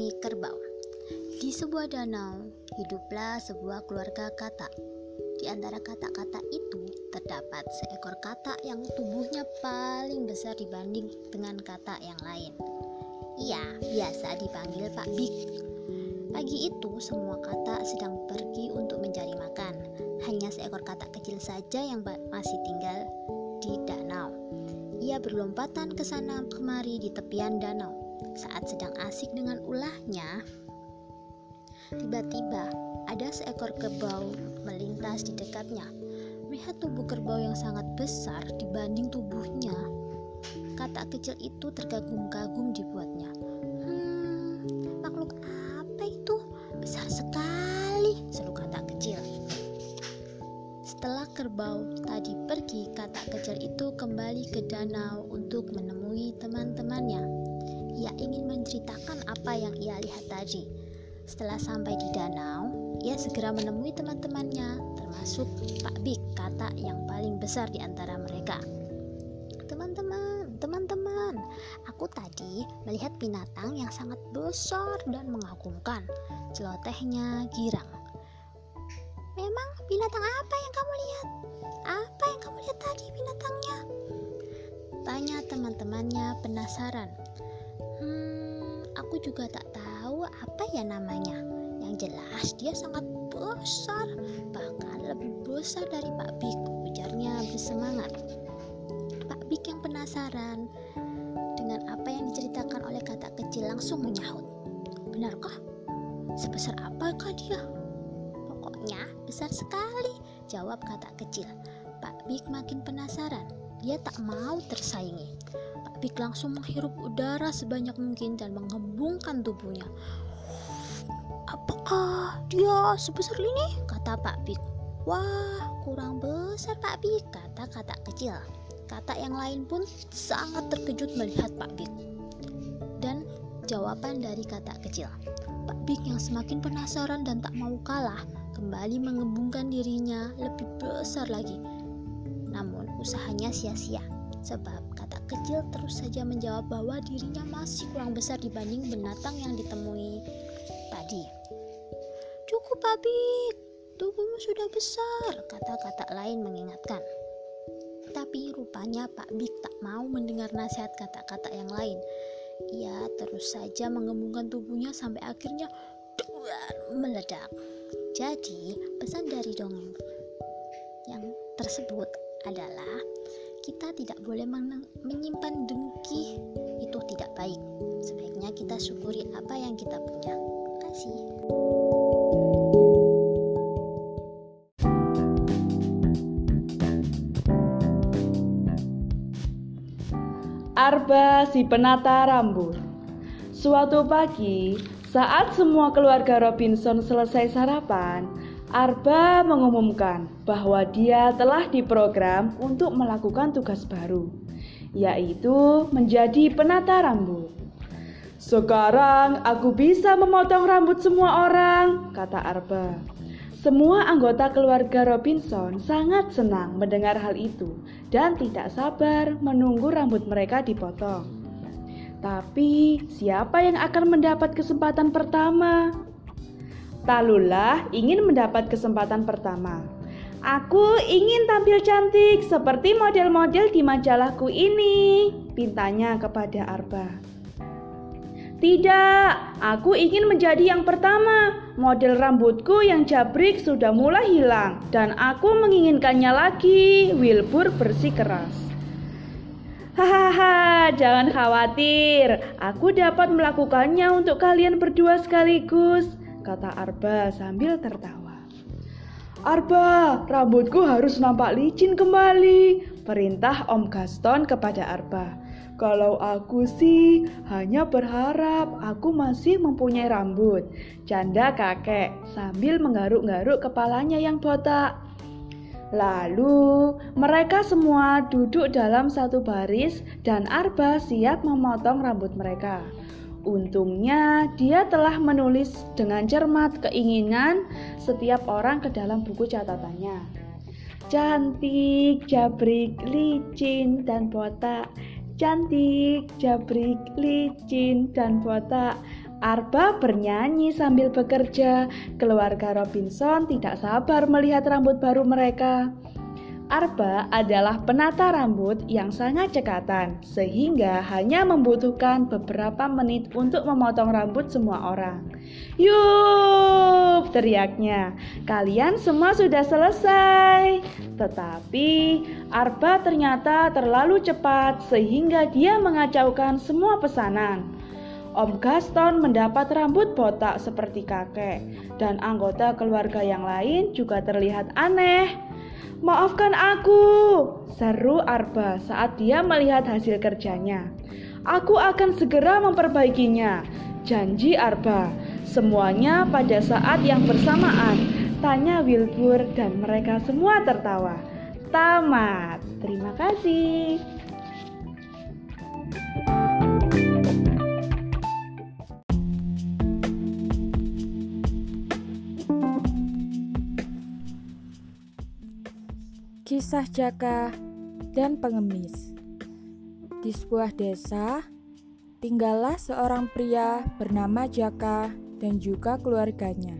ditemui kerbau. Di sebuah danau, hiduplah sebuah keluarga katak. Di antara kata-kata itu terdapat seekor katak yang tubuhnya paling besar dibanding dengan katak yang lain. Ia biasa dipanggil Pak Big. Pagi itu semua katak sedang pergi untuk mencari makan. Hanya seekor katak kecil saja yang masih tinggal di danau. Ia berlompatan ke sana kemari di tepian danau. Saat sedang asik dengan ulahnya, tiba-tiba ada seekor kerbau melintas di dekatnya. Melihat tubuh kerbau yang sangat besar dibanding tubuhnya, kata kecil itu tergagum-gagum dibuatnya. Hmm, makhluk apa itu? Besar sekali, seru kata kecil. Setelah kerbau tadi pergi, kata kecil itu kembali ke danau untuk menemui teman-temannya. Menceritakan apa yang ia lihat tadi. Setelah sampai di danau, ia segera menemui teman-temannya, termasuk Pak Big, kata yang paling besar di antara mereka. Teman-teman, teman-teman, aku tadi melihat binatang yang sangat besar dan mengagumkan. Celotehnya girang. Memang binatang apa yang kamu lihat? Apa yang kamu lihat tadi binatangnya? Tanya teman-temannya penasaran. Juga tak tahu apa ya namanya. Yang jelas dia sangat besar, bahkan lebih besar dari Pak Bik, ujarnya bersemangat. Pak Bik yang penasaran dengan apa yang diceritakan oleh kata kecil langsung menyahut. Benarkah? Sebesar apakah dia? Pokoknya besar sekali, jawab kata kecil. Pak Bik makin penasaran. Dia tak mau tersaingi. Pak Bik langsung menghirup udara sebanyak mungkin dan menghembungkan tubuhnya. Apakah dia sebesar ini? Kata Pak Bik. Wah, kurang besar Pak Bik, kata kata kecil. Kata yang lain pun sangat terkejut melihat Pak Bik. Dan jawaban dari kata kecil. Pak Bik yang semakin penasaran dan tak mau kalah kembali mengembungkan dirinya lebih besar lagi. Usahanya sia-sia, sebab kata kecil terus saja menjawab bahwa dirinya masih kurang besar dibanding binatang yang ditemui tadi. Cukup, Babik, tubuhmu sudah besar, kata-kata lain mengingatkan. Tapi rupanya Pak Bik tak mau mendengar nasihat kata-kata yang lain. Ia terus saja mengembungkan tubuhnya sampai akhirnya meledak. Jadi, pesan dari dongeng yang tersebut adalah kita tidak boleh menyimpan dengki itu tidak baik. Sebaiknya kita syukuri apa yang kita punya. Kasih. Arba si penata rambut. Suatu pagi, saat semua keluarga Robinson selesai sarapan, Arba mengumumkan bahwa dia telah diprogram untuk melakukan tugas baru, yaitu menjadi penata rambut. Sekarang aku bisa memotong rambut semua orang, kata Arba. Semua anggota keluarga Robinson sangat senang mendengar hal itu dan tidak sabar menunggu rambut mereka dipotong. Tapi siapa yang akan mendapat kesempatan pertama? Talula ingin mendapat kesempatan pertama. Aku ingin tampil cantik seperti model-model di majalahku ini, pintanya kepada Arba. Tidak, aku ingin menjadi yang pertama. Model rambutku yang jabrik sudah mulai hilang dan aku menginginkannya lagi. Wilbur bersikeras. Hahaha, jangan khawatir. Aku dapat melakukannya untuk kalian berdua sekaligus, kata Arba sambil tertawa. Arba, rambutku harus nampak licin kembali, perintah Om Gaston kepada Arba. Kalau aku sih hanya berharap aku masih mempunyai rambut, canda kakek sambil menggaruk-garuk kepalanya yang botak. Lalu mereka semua duduk dalam satu baris dan Arba siap memotong rambut mereka. Untungnya dia telah menulis dengan cermat keinginan setiap orang ke dalam buku catatannya. Cantik, jabrik, licin, dan botak. Cantik, jabrik, licin, dan botak. Arba bernyanyi sambil bekerja. Keluarga Robinson tidak sabar melihat rambut baru mereka. Arba adalah penata rambut yang sangat cekatan, sehingga hanya membutuhkan beberapa menit untuk memotong rambut semua orang. Yup, teriaknya. Kalian semua sudah selesai. Tetapi Arba ternyata terlalu cepat sehingga dia mengacaukan semua pesanan. Om Gaston mendapat rambut botak seperti kakek, dan anggota keluarga yang lain juga terlihat aneh. Maafkan aku, seru Arba saat dia melihat hasil kerjanya. Aku akan segera memperbaikinya. Janji Arba, semuanya pada saat yang bersamaan. Tanya Wilbur dan mereka semua tertawa. Tamat. Terima kasih. Kisah Jaka dan Pengemis Di sebuah desa, tinggallah seorang pria bernama Jaka dan juga keluarganya.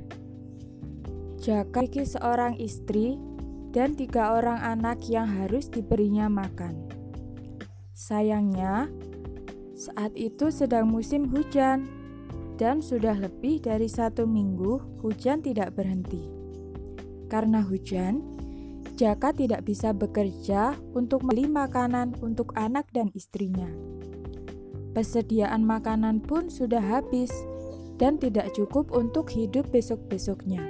Jaka memiliki seorang istri dan tiga orang anak yang harus diberinya makan. Sayangnya, saat itu sedang musim hujan dan sudah lebih dari satu minggu hujan tidak berhenti. Karena hujan, Jaka tidak bisa bekerja untuk membeli makanan untuk anak dan istrinya. Persediaan makanan pun sudah habis dan tidak cukup untuk hidup besok-besoknya.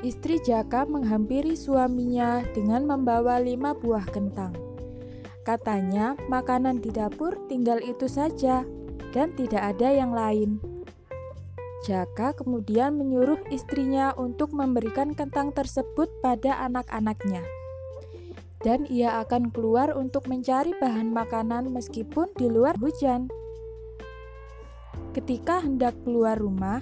Istri Jaka menghampiri suaminya dengan membawa lima buah kentang. Katanya, makanan di dapur tinggal itu saja dan tidak ada yang lain. Jaka kemudian menyuruh istrinya untuk memberikan kentang tersebut pada anak-anaknya. Dan ia akan keluar untuk mencari bahan makanan meskipun di luar hujan. Ketika hendak keluar rumah,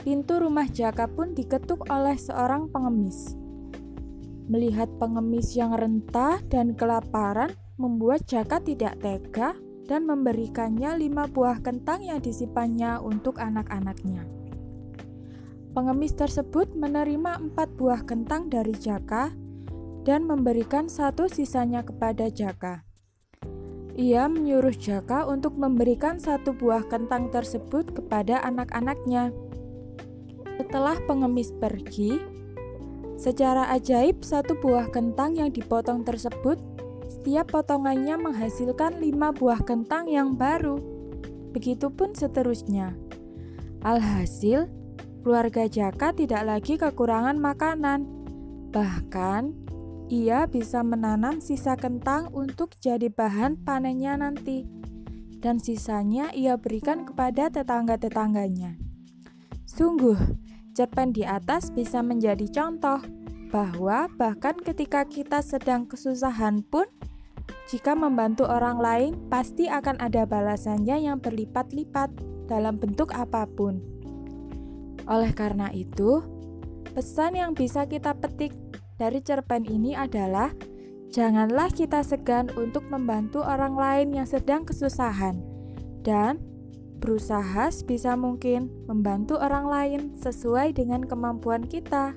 pintu rumah Jaka pun diketuk oleh seorang pengemis. Melihat pengemis yang rentah dan kelaparan membuat Jaka tidak tega dan memberikannya lima buah kentang yang disimpannya untuk anak-anaknya. Pengemis tersebut menerima empat buah kentang dari Jaka dan memberikan satu sisanya kepada Jaka. Ia menyuruh Jaka untuk memberikan satu buah kentang tersebut kepada anak-anaknya. Setelah pengemis pergi, secara ajaib satu buah kentang yang dipotong tersebut setiap potongannya menghasilkan lima buah kentang yang baru. Begitupun seterusnya. Alhasil, keluarga Jaka tidak lagi kekurangan makanan. Bahkan, ia bisa menanam sisa kentang untuk jadi bahan panennya nanti. Dan sisanya ia berikan kepada tetangga-tetangganya. Sungguh, cerpen di atas bisa menjadi contoh bahwa bahkan ketika kita sedang kesusahan pun, jika membantu orang lain, pasti akan ada balasannya yang berlipat-lipat dalam bentuk apa pun. Oleh karena itu, pesan yang bisa kita petik dari cerpen ini adalah: janganlah kita segan untuk membantu orang lain yang sedang kesusahan, dan berusaha sebisa mungkin membantu orang lain sesuai dengan kemampuan kita.